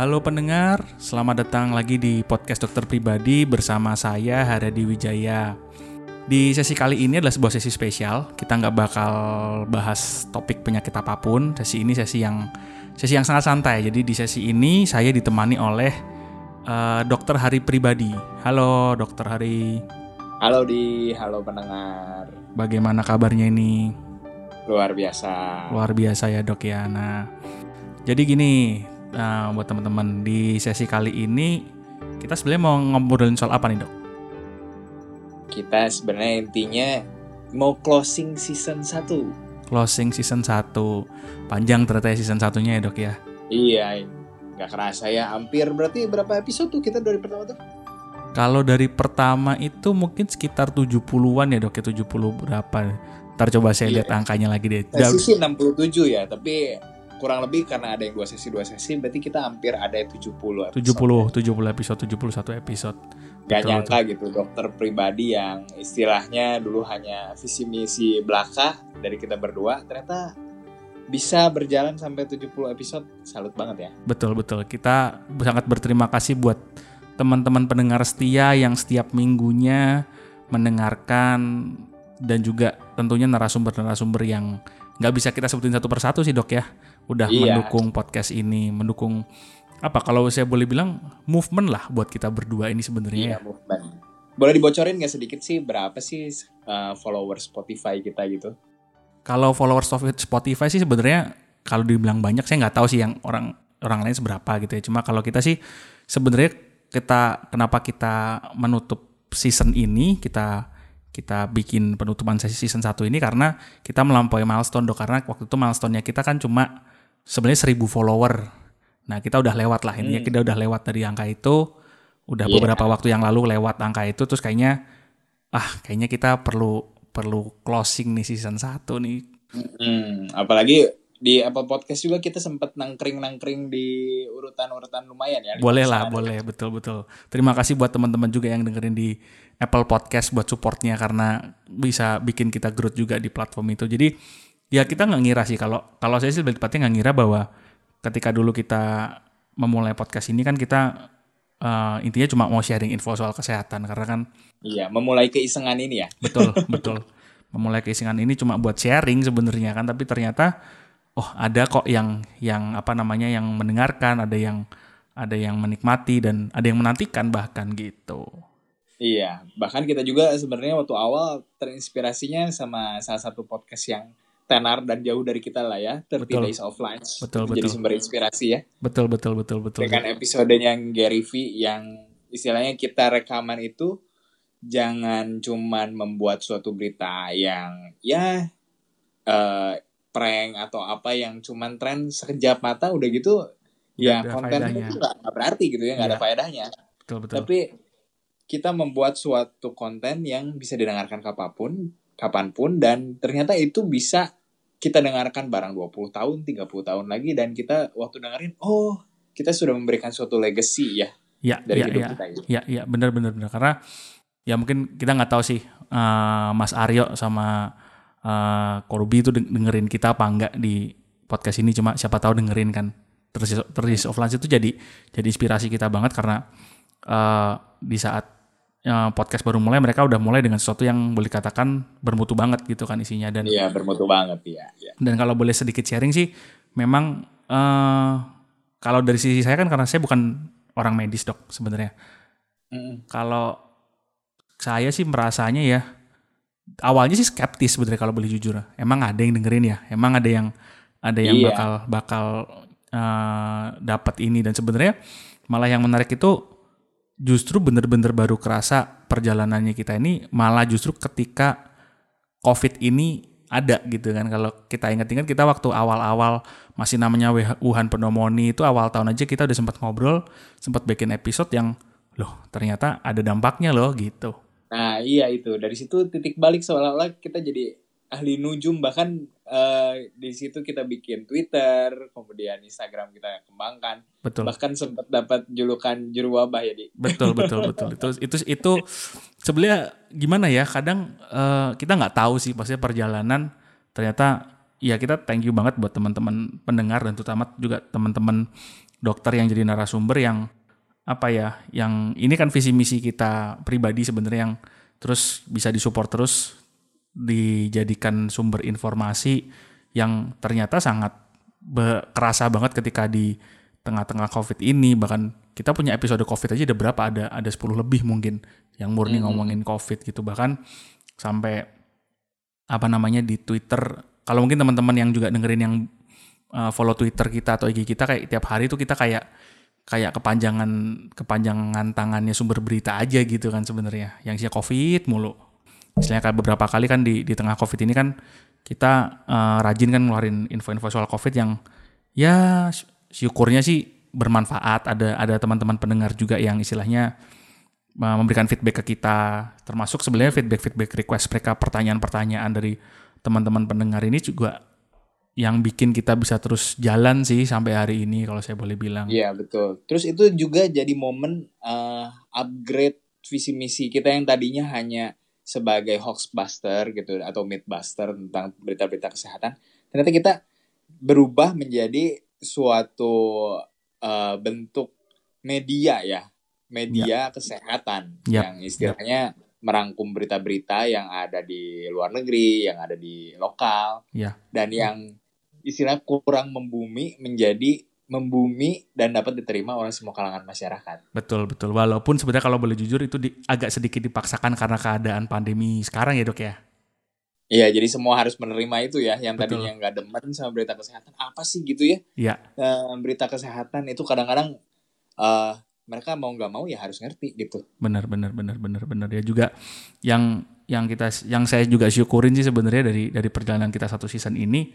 Halo pendengar, selamat datang lagi di podcast dokter pribadi bersama saya Haradi Wijaya. Di sesi kali ini adalah sebuah sesi spesial. Kita nggak bakal bahas topik penyakit apa pun. Sesi ini sesi yang sesi yang sangat santai. Jadi di sesi ini saya ditemani oleh uh, Dokter Hari pribadi. Halo Dokter Hari. Halo di, halo pendengar. Bagaimana kabarnya ini? Luar biasa. Luar biasa ya dok ya. Nah, jadi gini, Nah, buat teman-teman di sesi kali ini kita sebenarnya mau ngobrolin soal apa nih, Dok? Kita sebenarnya intinya mau closing season 1. Closing season 1. Panjang ternyata ya season satunya ya, Dok ya. Iya, nggak kerasa ya. Hampir berarti berapa episode tuh kita dari pertama tuh? Kalau dari pertama itu mungkin sekitar 70-an ya, Dok ya, 70 berapa. Ntar coba saya iya. lihat angkanya lagi deh. Sisi 67 ya, tapi kurang lebih karena ada yang dua sesi dua sesi berarti kita hampir ada 70 episode. 70 70 episode 71 episode. Gak betul, nyangka betul. gitu dokter pribadi yang istilahnya dulu hanya visi misi belaka dari kita berdua ternyata bisa berjalan sampai 70 episode salut banget ya. Betul betul. Kita sangat berterima kasih buat teman-teman pendengar setia yang setiap minggunya mendengarkan dan juga tentunya narasumber-narasumber yang nggak bisa kita sebutin satu persatu sih dok ya udah iya. mendukung podcast ini, mendukung apa kalau saya boleh bilang movement lah buat kita berdua ini sebenarnya. Iya, movement. Boleh dibocorin nggak sedikit sih berapa sih uh, followers Spotify kita gitu? Kalau followers Spotify sih sebenarnya kalau dibilang banyak saya nggak tahu sih yang orang orang lain seberapa gitu ya. Cuma kalau kita sih sebenarnya kita kenapa kita menutup season ini kita kita bikin penutupan sesi season 1 ini karena kita melampaui milestone dok karena waktu itu milestone-nya kita kan cuma sebenarnya seribu follower. Nah kita udah lewat lah intinya hmm. kita udah lewat dari angka itu. Udah yeah. beberapa waktu yang lalu lewat angka itu terus kayaknya ah kayaknya kita perlu perlu closing nih season 1 nih. Hmm, apalagi di Apple Podcast juga kita sempat nangkring-nangkring di urutan-urutan lumayan ya. Boleh lah, boleh, betul-betul. Terima kasih buat teman-teman juga yang dengerin di Apple Podcast buat supportnya karena bisa bikin kita growth juga di platform itu. Jadi ya kita nggak ngira sih. Kalau kalau saya sih lebih tepatnya nggak ngira bahwa ketika dulu kita memulai podcast ini kan kita uh, intinya cuma mau sharing info soal kesehatan. Karena kan iya memulai keisengan ini ya. Betul betul. Memulai keisengan ini cuma buat sharing sebenarnya kan. Tapi ternyata oh ada kok yang yang apa namanya yang mendengarkan ada yang ada yang menikmati dan ada yang menantikan bahkan gitu iya bahkan kita juga sebenarnya waktu awal terinspirasinya sama salah satu podcast yang tenar dan jauh dari kita lah ya 30 betul. Days of Lunch betul, betul. sumber inspirasi ya betul betul betul betul dengan episodenya yang Gary V yang istilahnya kita rekaman itu jangan cuman membuat suatu berita yang ya uh, prank atau apa yang cuman tren sekejap mata udah gitu ya kontennya itu gak, berarti gitu ya nggak ya. ada iya. faedahnya betul, betul. tapi kita membuat suatu konten yang bisa didengarkan kapan pun kapan pun dan ternyata itu bisa kita dengarkan barang 20 tahun, 30 tahun lagi dan kita waktu dengerin oh, kita sudah memberikan suatu legacy ya. Ya, dari ya, hidup ya, kita ini. Ya, ya, benar benar benar karena ya mungkin kita nggak tahu sih uh, Mas Aryo sama uh, Korbi itu dengerin kita apa enggak di podcast ini cuma siapa tahu dengerin kan. Terus terus offline itu jadi jadi inspirasi kita banget karena uh, di saat podcast baru mulai mereka udah mulai dengan sesuatu yang boleh katakan bermutu banget gitu kan isinya dan iya bermutu banget ya, ya. dan kalau boleh sedikit sharing sih memang uh, kalau dari sisi saya kan karena saya bukan orang medis dok sebenarnya mm. kalau saya sih merasanya ya awalnya sih skeptis sebenarnya kalau boleh jujur emang ada yang dengerin ya emang ada yang ada yang iya. bakal bakal uh, dapat ini dan sebenarnya malah yang menarik itu justru bener-bener baru kerasa perjalanannya kita ini malah justru ketika COVID ini ada gitu kan. Kalau kita ingat-ingat kita waktu awal-awal masih namanya Wuhan pneumonia itu awal tahun aja kita udah sempat ngobrol, sempat bikin episode yang loh ternyata ada dampaknya loh gitu. Nah iya itu dari situ titik balik seolah-olah kita jadi ahli nujum bahkan uh, di situ kita bikin Twitter, kemudian Instagram kita kembangkan. Betul. Bahkan sempat dapat julukan juru wabah ya, Di. Betul, betul, betul. itu itu itu sebenarnya gimana ya? Kadang uh, kita nggak tahu sih maksudnya perjalanan ternyata ya kita thank you banget buat teman-teman pendengar dan terutama juga teman-teman dokter yang jadi narasumber yang apa ya, yang ini kan visi misi kita pribadi sebenarnya yang terus bisa disupport terus dijadikan sumber informasi yang ternyata sangat kerasa banget ketika di tengah-tengah COVID ini. Bahkan kita punya episode COVID aja ada berapa? Ada ada 10 lebih mungkin yang murni hmm. ngomongin COVID gitu. Bahkan sampai apa namanya di Twitter. Kalau mungkin teman-teman yang juga dengerin yang uh, follow Twitter kita atau IG kita kayak tiap hari itu kita kayak kayak kepanjangan kepanjangan tangannya sumber berita aja gitu kan sebenarnya. Yang isinya COVID mulu misalnya kayak beberapa kali kan di di tengah covid ini kan kita uh, rajin kan ngeluarin info-info soal covid yang ya syukurnya sih bermanfaat ada ada teman-teman pendengar juga yang istilahnya uh, memberikan feedback ke kita termasuk sebenarnya feedback feedback request mereka pertanyaan-pertanyaan dari teman-teman pendengar ini juga yang bikin kita bisa terus jalan sih sampai hari ini kalau saya boleh bilang. Iya betul. Terus itu juga jadi momen uh, upgrade visi misi kita yang tadinya hanya sebagai hoaxbuster gitu atau mythbuster tentang berita-berita kesehatan ternyata kita berubah menjadi suatu uh, bentuk media ya media ya. kesehatan ya. yang istilahnya ya. merangkum berita-berita yang ada di luar negeri yang ada di lokal ya. dan yang istilah kurang membumi menjadi membumi dan dapat diterima oleh semua kalangan masyarakat. Betul betul. Walaupun sebenarnya kalau boleh jujur itu di, agak sedikit dipaksakan karena keadaan pandemi sekarang ya dok ya. Iya, jadi semua harus menerima itu ya, yang betul. tadinya nggak demen sama berita kesehatan. Apa sih gitu ya? Iya. Uh, berita kesehatan itu kadang-kadang uh, mereka mau nggak mau ya harus ngerti gitu. Benar, benar, benar, benar, benar ya juga yang yang kita yang saya juga syukurin sih sebenarnya dari dari perjalanan kita satu season ini,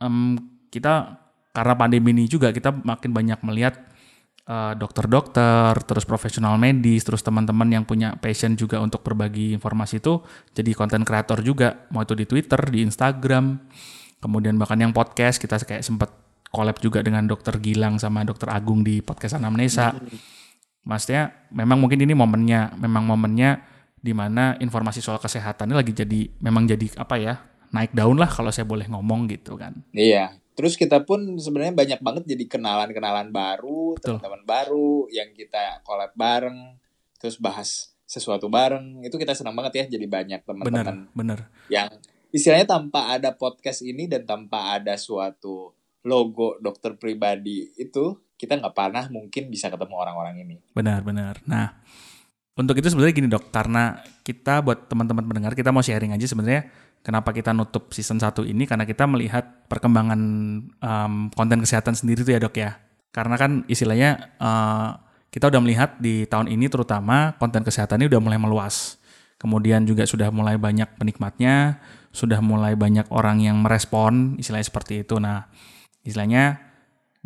um, kita karena pandemi ini juga kita makin banyak melihat dokter dokter-dokter, terus profesional medis, terus teman-teman yang punya passion juga untuk berbagi informasi itu jadi konten kreator juga, mau itu di Twitter, di Instagram, kemudian bahkan yang podcast kita kayak sempat collab juga dengan dokter Gilang sama dokter Agung di podcast Anamnesa. Maksudnya memang mungkin ini momennya, memang momennya di mana informasi soal kesehatan ini lagi jadi memang jadi apa ya naik daun lah kalau saya boleh ngomong gitu kan. Iya, Terus kita pun sebenarnya banyak banget jadi kenalan-kenalan baru, teman-teman baru yang kita collab bareng, terus bahas sesuatu bareng. Itu kita senang banget ya jadi banyak teman-teman. Bener, Yang istilahnya tanpa ada podcast ini dan tanpa ada suatu logo dokter pribadi itu kita nggak pernah mungkin bisa ketemu orang-orang ini. Benar, benar. Nah, untuk itu sebenarnya gini dok, karena kita buat teman-teman pendengar kita mau sharing aja sebenarnya kenapa kita nutup season 1 ini karena kita melihat perkembangan um, konten kesehatan sendiri tuh ya dok ya. Karena kan istilahnya uh, kita udah melihat di tahun ini terutama konten kesehatan ini udah mulai meluas. Kemudian juga sudah mulai banyak penikmatnya, sudah mulai banyak orang yang merespon istilahnya seperti itu. Nah, istilahnya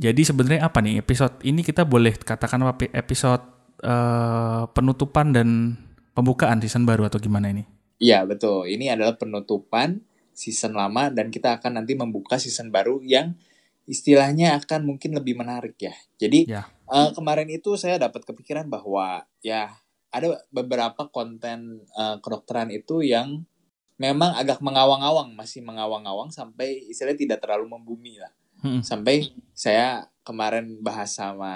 jadi sebenarnya apa nih episode ini kita boleh katakan apa episode uh, penutupan dan pembukaan season baru atau gimana ini? Iya betul. Ini adalah penutupan season lama dan kita akan nanti membuka season baru yang istilahnya akan mungkin lebih menarik ya. Jadi ya. Uh, kemarin itu saya dapat kepikiran bahwa ya ada beberapa konten uh, kedokteran itu yang memang agak mengawang-awang, masih mengawang-awang sampai istilahnya tidak terlalu membumi lah. Hmm. Sampai saya kemarin bahas sama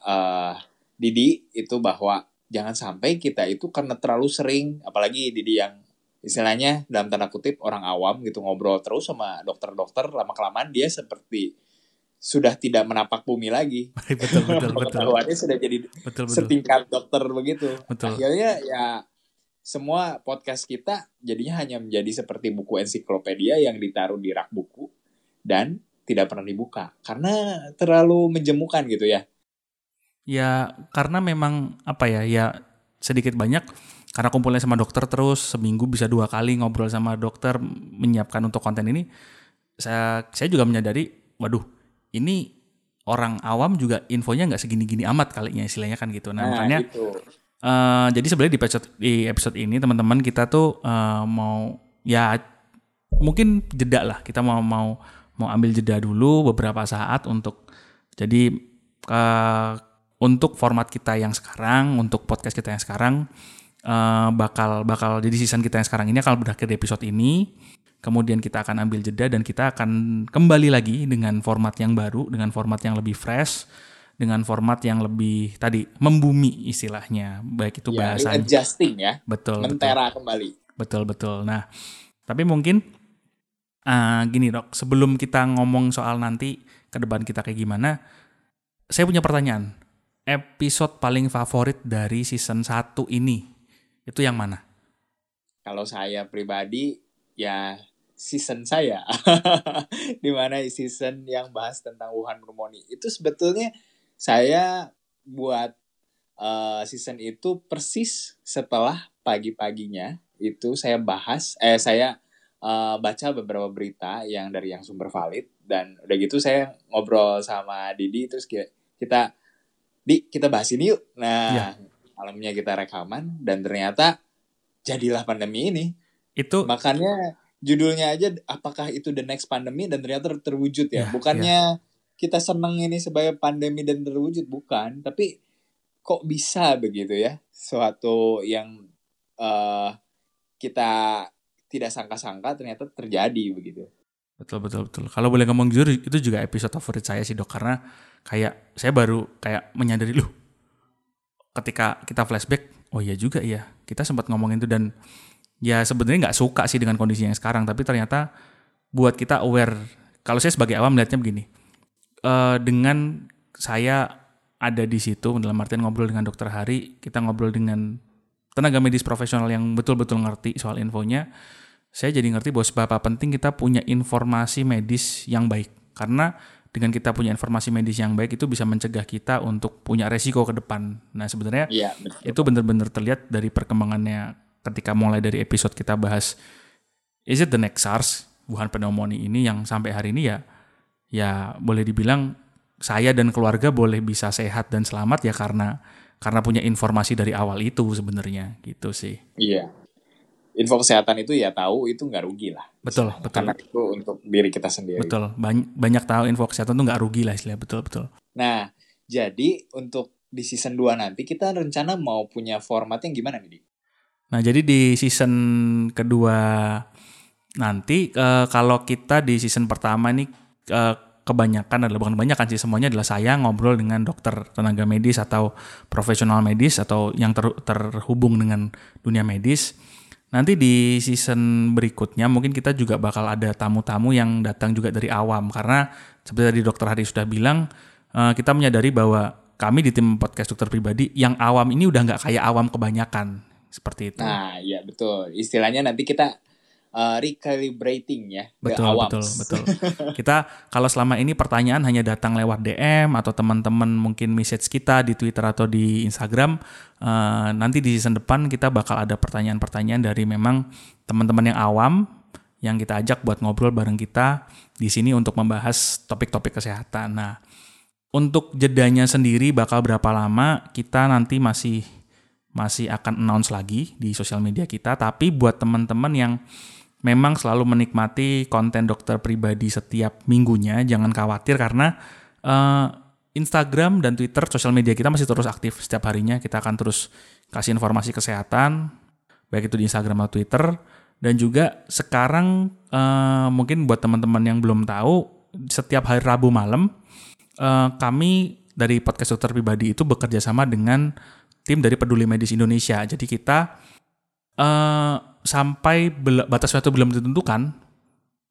uh, Didi itu bahwa jangan sampai kita itu karena terlalu sering apalagi Didi yang istilahnya dalam tanda kutip orang awam gitu ngobrol terus sama dokter-dokter lama kelamaan dia seperti sudah tidak menapak bumi lagi. betul betul betul. sudah jadi betul, betul. setingkat dokter begitu. Betul. Akhirnya ya semua podcast kita jadinya hanya menjadi seperti buku ensiklopedia yang ditaruh di rak buku dan tidak pernah dibuka karena terlalu menjemukan gitu ya. Ya karena memang apa ya ya sedikit banyak karena kumpulnya sama dokter terus seminggu bisa dua kali ngobrol sama dokter menyiapkan untuk konten ini saya saya juga menyadari waduh ini orang awam juga infonya nggak segini-gini amat kalinya istilahnya kan gitu nah, nah makanya gitu. Uh, jadi sebenarnya di episode di episode ini teman-teman kita tuh uh, mau ya mungkin jeda lah kita mau mau mau ambil jeda dulu beberapa saat untuk jadi uh, untuk format kita yang sekarang, untuk podcast kita yang sekarang uh, bakal bakal jadi season kita yang sekarang ini akan berakhir di episode ini. Kemudian kita akan ambil jeda dan kita akan kembali lagi dengan format yang baru, dengan format yang lebih fresh, dengan format yang lebih tadi membumi istilahnya. Baik itu ya, bahasa adjusting ya. Betul mentera betul. kembali. Betul betul. Nah tapi mungkin uh, gini dok. Sebelum kita ngomong soal nanti ke depan kita kayak gimana saya punya pertanyaan episode paling favorit dari season 1 ini. Itu yang mana? Kalau saya pribadi ya season saya. Di mana season yang bahas tentang Wuhan Harmony itu sebetulnya saya buat uh, season itu persis setelah pagi-paginya itu saya bahas eh saya uh, baca beberapa berita yang dari yang sumber valid. Dan udah gitu saya ngobrol sama Didi terus kita, kita di kita bahas ini yuk. Nah ya. malamnya kita rekaman dan ternyata jadilah pandemi ini. Itu makanya judulnya aja apakah itu the next pandemi dan ternyata terwujud ya, ya bukannya ya kita seneng ini sebagai pandemi dan terwujud bukan. Tapi kok bisa begitu ya? Suatu yang uh, kita tidak sangka-sangka ternyata terjadi begitu betul betul betul. Kalau boleh ngomong jujur itu juga episode favorit saya sih dok. Karena kayak saya baru kayak menyadari loh ketika kita flashback oh iya juga ya kita sempat ngomongin itu dan ya sebenarnya nggak suka sih dengan kondisi yang sekarang. Tapi ternyata buat kita aware. Kalau saya sebagai awam melihatnya begini uh, dengan saya ada di situ dalam artian ngobrol dengan dokter Hari, kita ngobrol dengan tenaga medis profesional yang betul-betul ngerti soal infonya. Saya jadi ngerti bahwa seberapa penting kita punya informasi medis yang baik. Karena dengan kita punya informasi medis yang baik itu bisa mencegah kita untuk punya resiko ke depan. Nah sebenarnya ya, itu benar-benar terlihat dari perkembangannya ketika mulai dari episode kita bahas is it the next SARS Wuhan pneumonia ini yang sampai hari ini ya ya boleh dibilang saya dan keluarga boleh bisa sehat dan selamat ya karena karena punya informasi dari awal itu sebenarnya gitu sih. Iya. Info kesehatan itu ya tahu itu nggak rugi lah. Betul, istilah. betul. Karena itu untuk diri kita sendiri. Betul. Banyak, banyak tahu info kesehatan tuh nggak rugi lah istilah. Betul, betul. Nah, jadi untuk di season 2 nanti kita rencana mau punya format yang gimana nih, Nah, jadi di season kedua nanti uh, kalau kita di season pertama ini uh, kebanyakan adalah bukan kebanyakan sih semuanya adalah saya ngobrol dengan dokter tenaga medis atau profesional medis atau yang ter, terhubung dengan dunia medis. Nanti di season berikutnya mungkin kita juga bakal ada tamu-tamu yang datang juga dari awam karena seperti tadi dokter Hari sudah bilang uh, kita menyadari bahwa kami di tim podcast dokter pribadi yang awam ini udah nggak kayak awam kebanyakan seperti itu. Nah, iya betul. Istilahnya nanti kita uh, recalibrating ya betul betul betul kita kalau selama ini pertanyaan hanya datang lewat DM atau teman-teman mungkin message kita di Twitter atau di Instagram uh, nanti di season depan kita bakal ada pertanyaan-pertanyaan dari memang teman-teman yang awam yang kita ajak buat ngobrol bareng kita di sini untuk membahas topik-topik kesehatan. Nah, untuk jedanya sendiri bakal berapa lama kita nanti masih masih akan announce lagi di sosial media kita. Tapi buat teman-teman yang memang selalu menikmati konten dokter pribadi setiap minggunya. Jangan khawatir karena uh, Instagram dan Twitter, sosial media kita masih terus aktif setiap harinya. Kita akan terus kasih informasi kesehatan, baik itu di Instagram atau Twitter. Dan juga sekarang uh, mungkin buat teman-teman yang belum tahu, setiap hari Rabu malam uh, kami dari podcast dokter pribadi itu bekerja sama dengan tim dari Peduli Medis Indonesia. Jadi kita uh, sampai batas waktu belum ditentukan,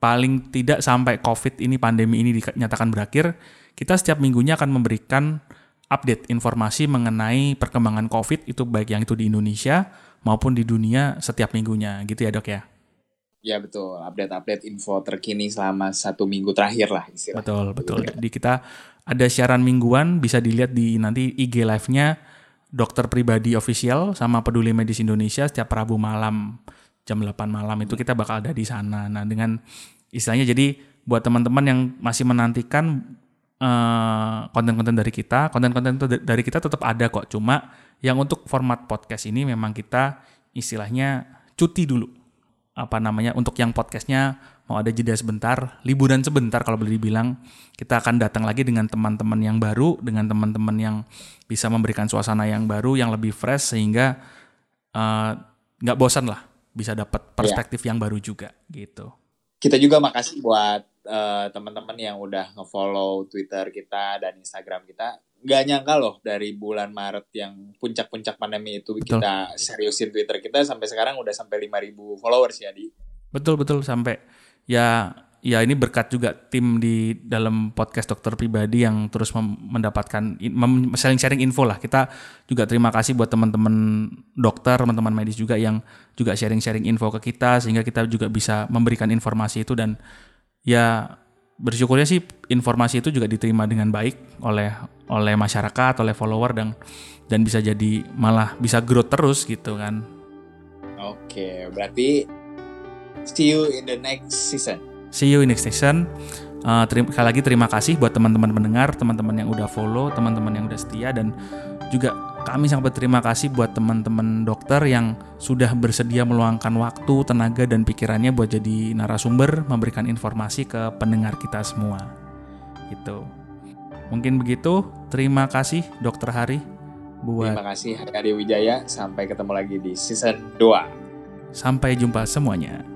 paling tidak sampai COVID ini pandemi ini dinyatakan berakhir, kita setiap minggunya akan memberikan update informasi mengenai perkembangan COVID itu baik yang itu di Indonesia maupun di dunia setiap minggunya, gitu ya dok ya? Ya betul, update-update info terkini selama satu minggu terakhir lah istilahnya. Betul, betul. Jadi kita ada siaran mingguan, bisa dilihat di nanti IG live-nya dokter pribadi official sama Peduli Medis Indonesia setiap Rabu malam jam 8 malam itu kita bakal ada di sana. Nah, dengan istilahnya jadi buat teman-teman yang masih menantikan eh, konten-konten dari kita, konten-konten dari kita tetap ada kok. Cuma yang untuk format podcast ini memang kita istilahnya cuti dulu. Apa namanya? Untuk yang podcastnya mau ada jeda sebentar, liburan sebentar kalau boleh dibilang. Kita akan datang lagi dengan teman-teman yang baru, dengan teman-teman yang bisa memberikan suasana yang baru, yang lebih fresh sehingga eh, nggak uh, bosan lah bisa dapat iya. perspektif yeah. yang baru juga gitu. Kita juga makasih buat uh, teman-teman yang udah ngefollow Twitter kita dan Instagram kita. nggak nyangka loh dari bulan Maret yang puncak-puncak pandemi itu betul. kita seriusin Twitter kita sampai sekarang udah sampai 5000 followers ya di. Betul betul sampai ya ya ini berkat juga tim di dalam podcast dokter pribadi yang terus mendapatkan sharing-sharing info lah. Kita juga terima kasih buat teman-teman dokter, teman-teman medis juga yang juga sharing-sharing info ke kita sehingga kita juga bisa memberikan informasi itu dan ya bersyukurnya sih informasi itu juga diterima dengan baik oleh oleh masyarakat, oleh follower dan dan bisa jadi malah bisa growth terus gitu kan. Oke, berarti see you in the next season. See you in next season. Uh, terima, sekali lagi terima kasih buat teman-teman pendengar, teman-teman yang udah follow, teman-teman yang udah setia dan juga kami sangat berterima kasih buat teman-teman dokter yang sudah bersedia meluangkan waktu, tenaga dan pikirannya buat jadi narasumber, memberikan informasi ke pendengar kita semua. Gitu. Mungkin begitu. Terima kasih Dokter Hari buat Terima kasih Hari Wijaya. Sampai ketemu lagi di season 2. Sampai jumpa semuanya.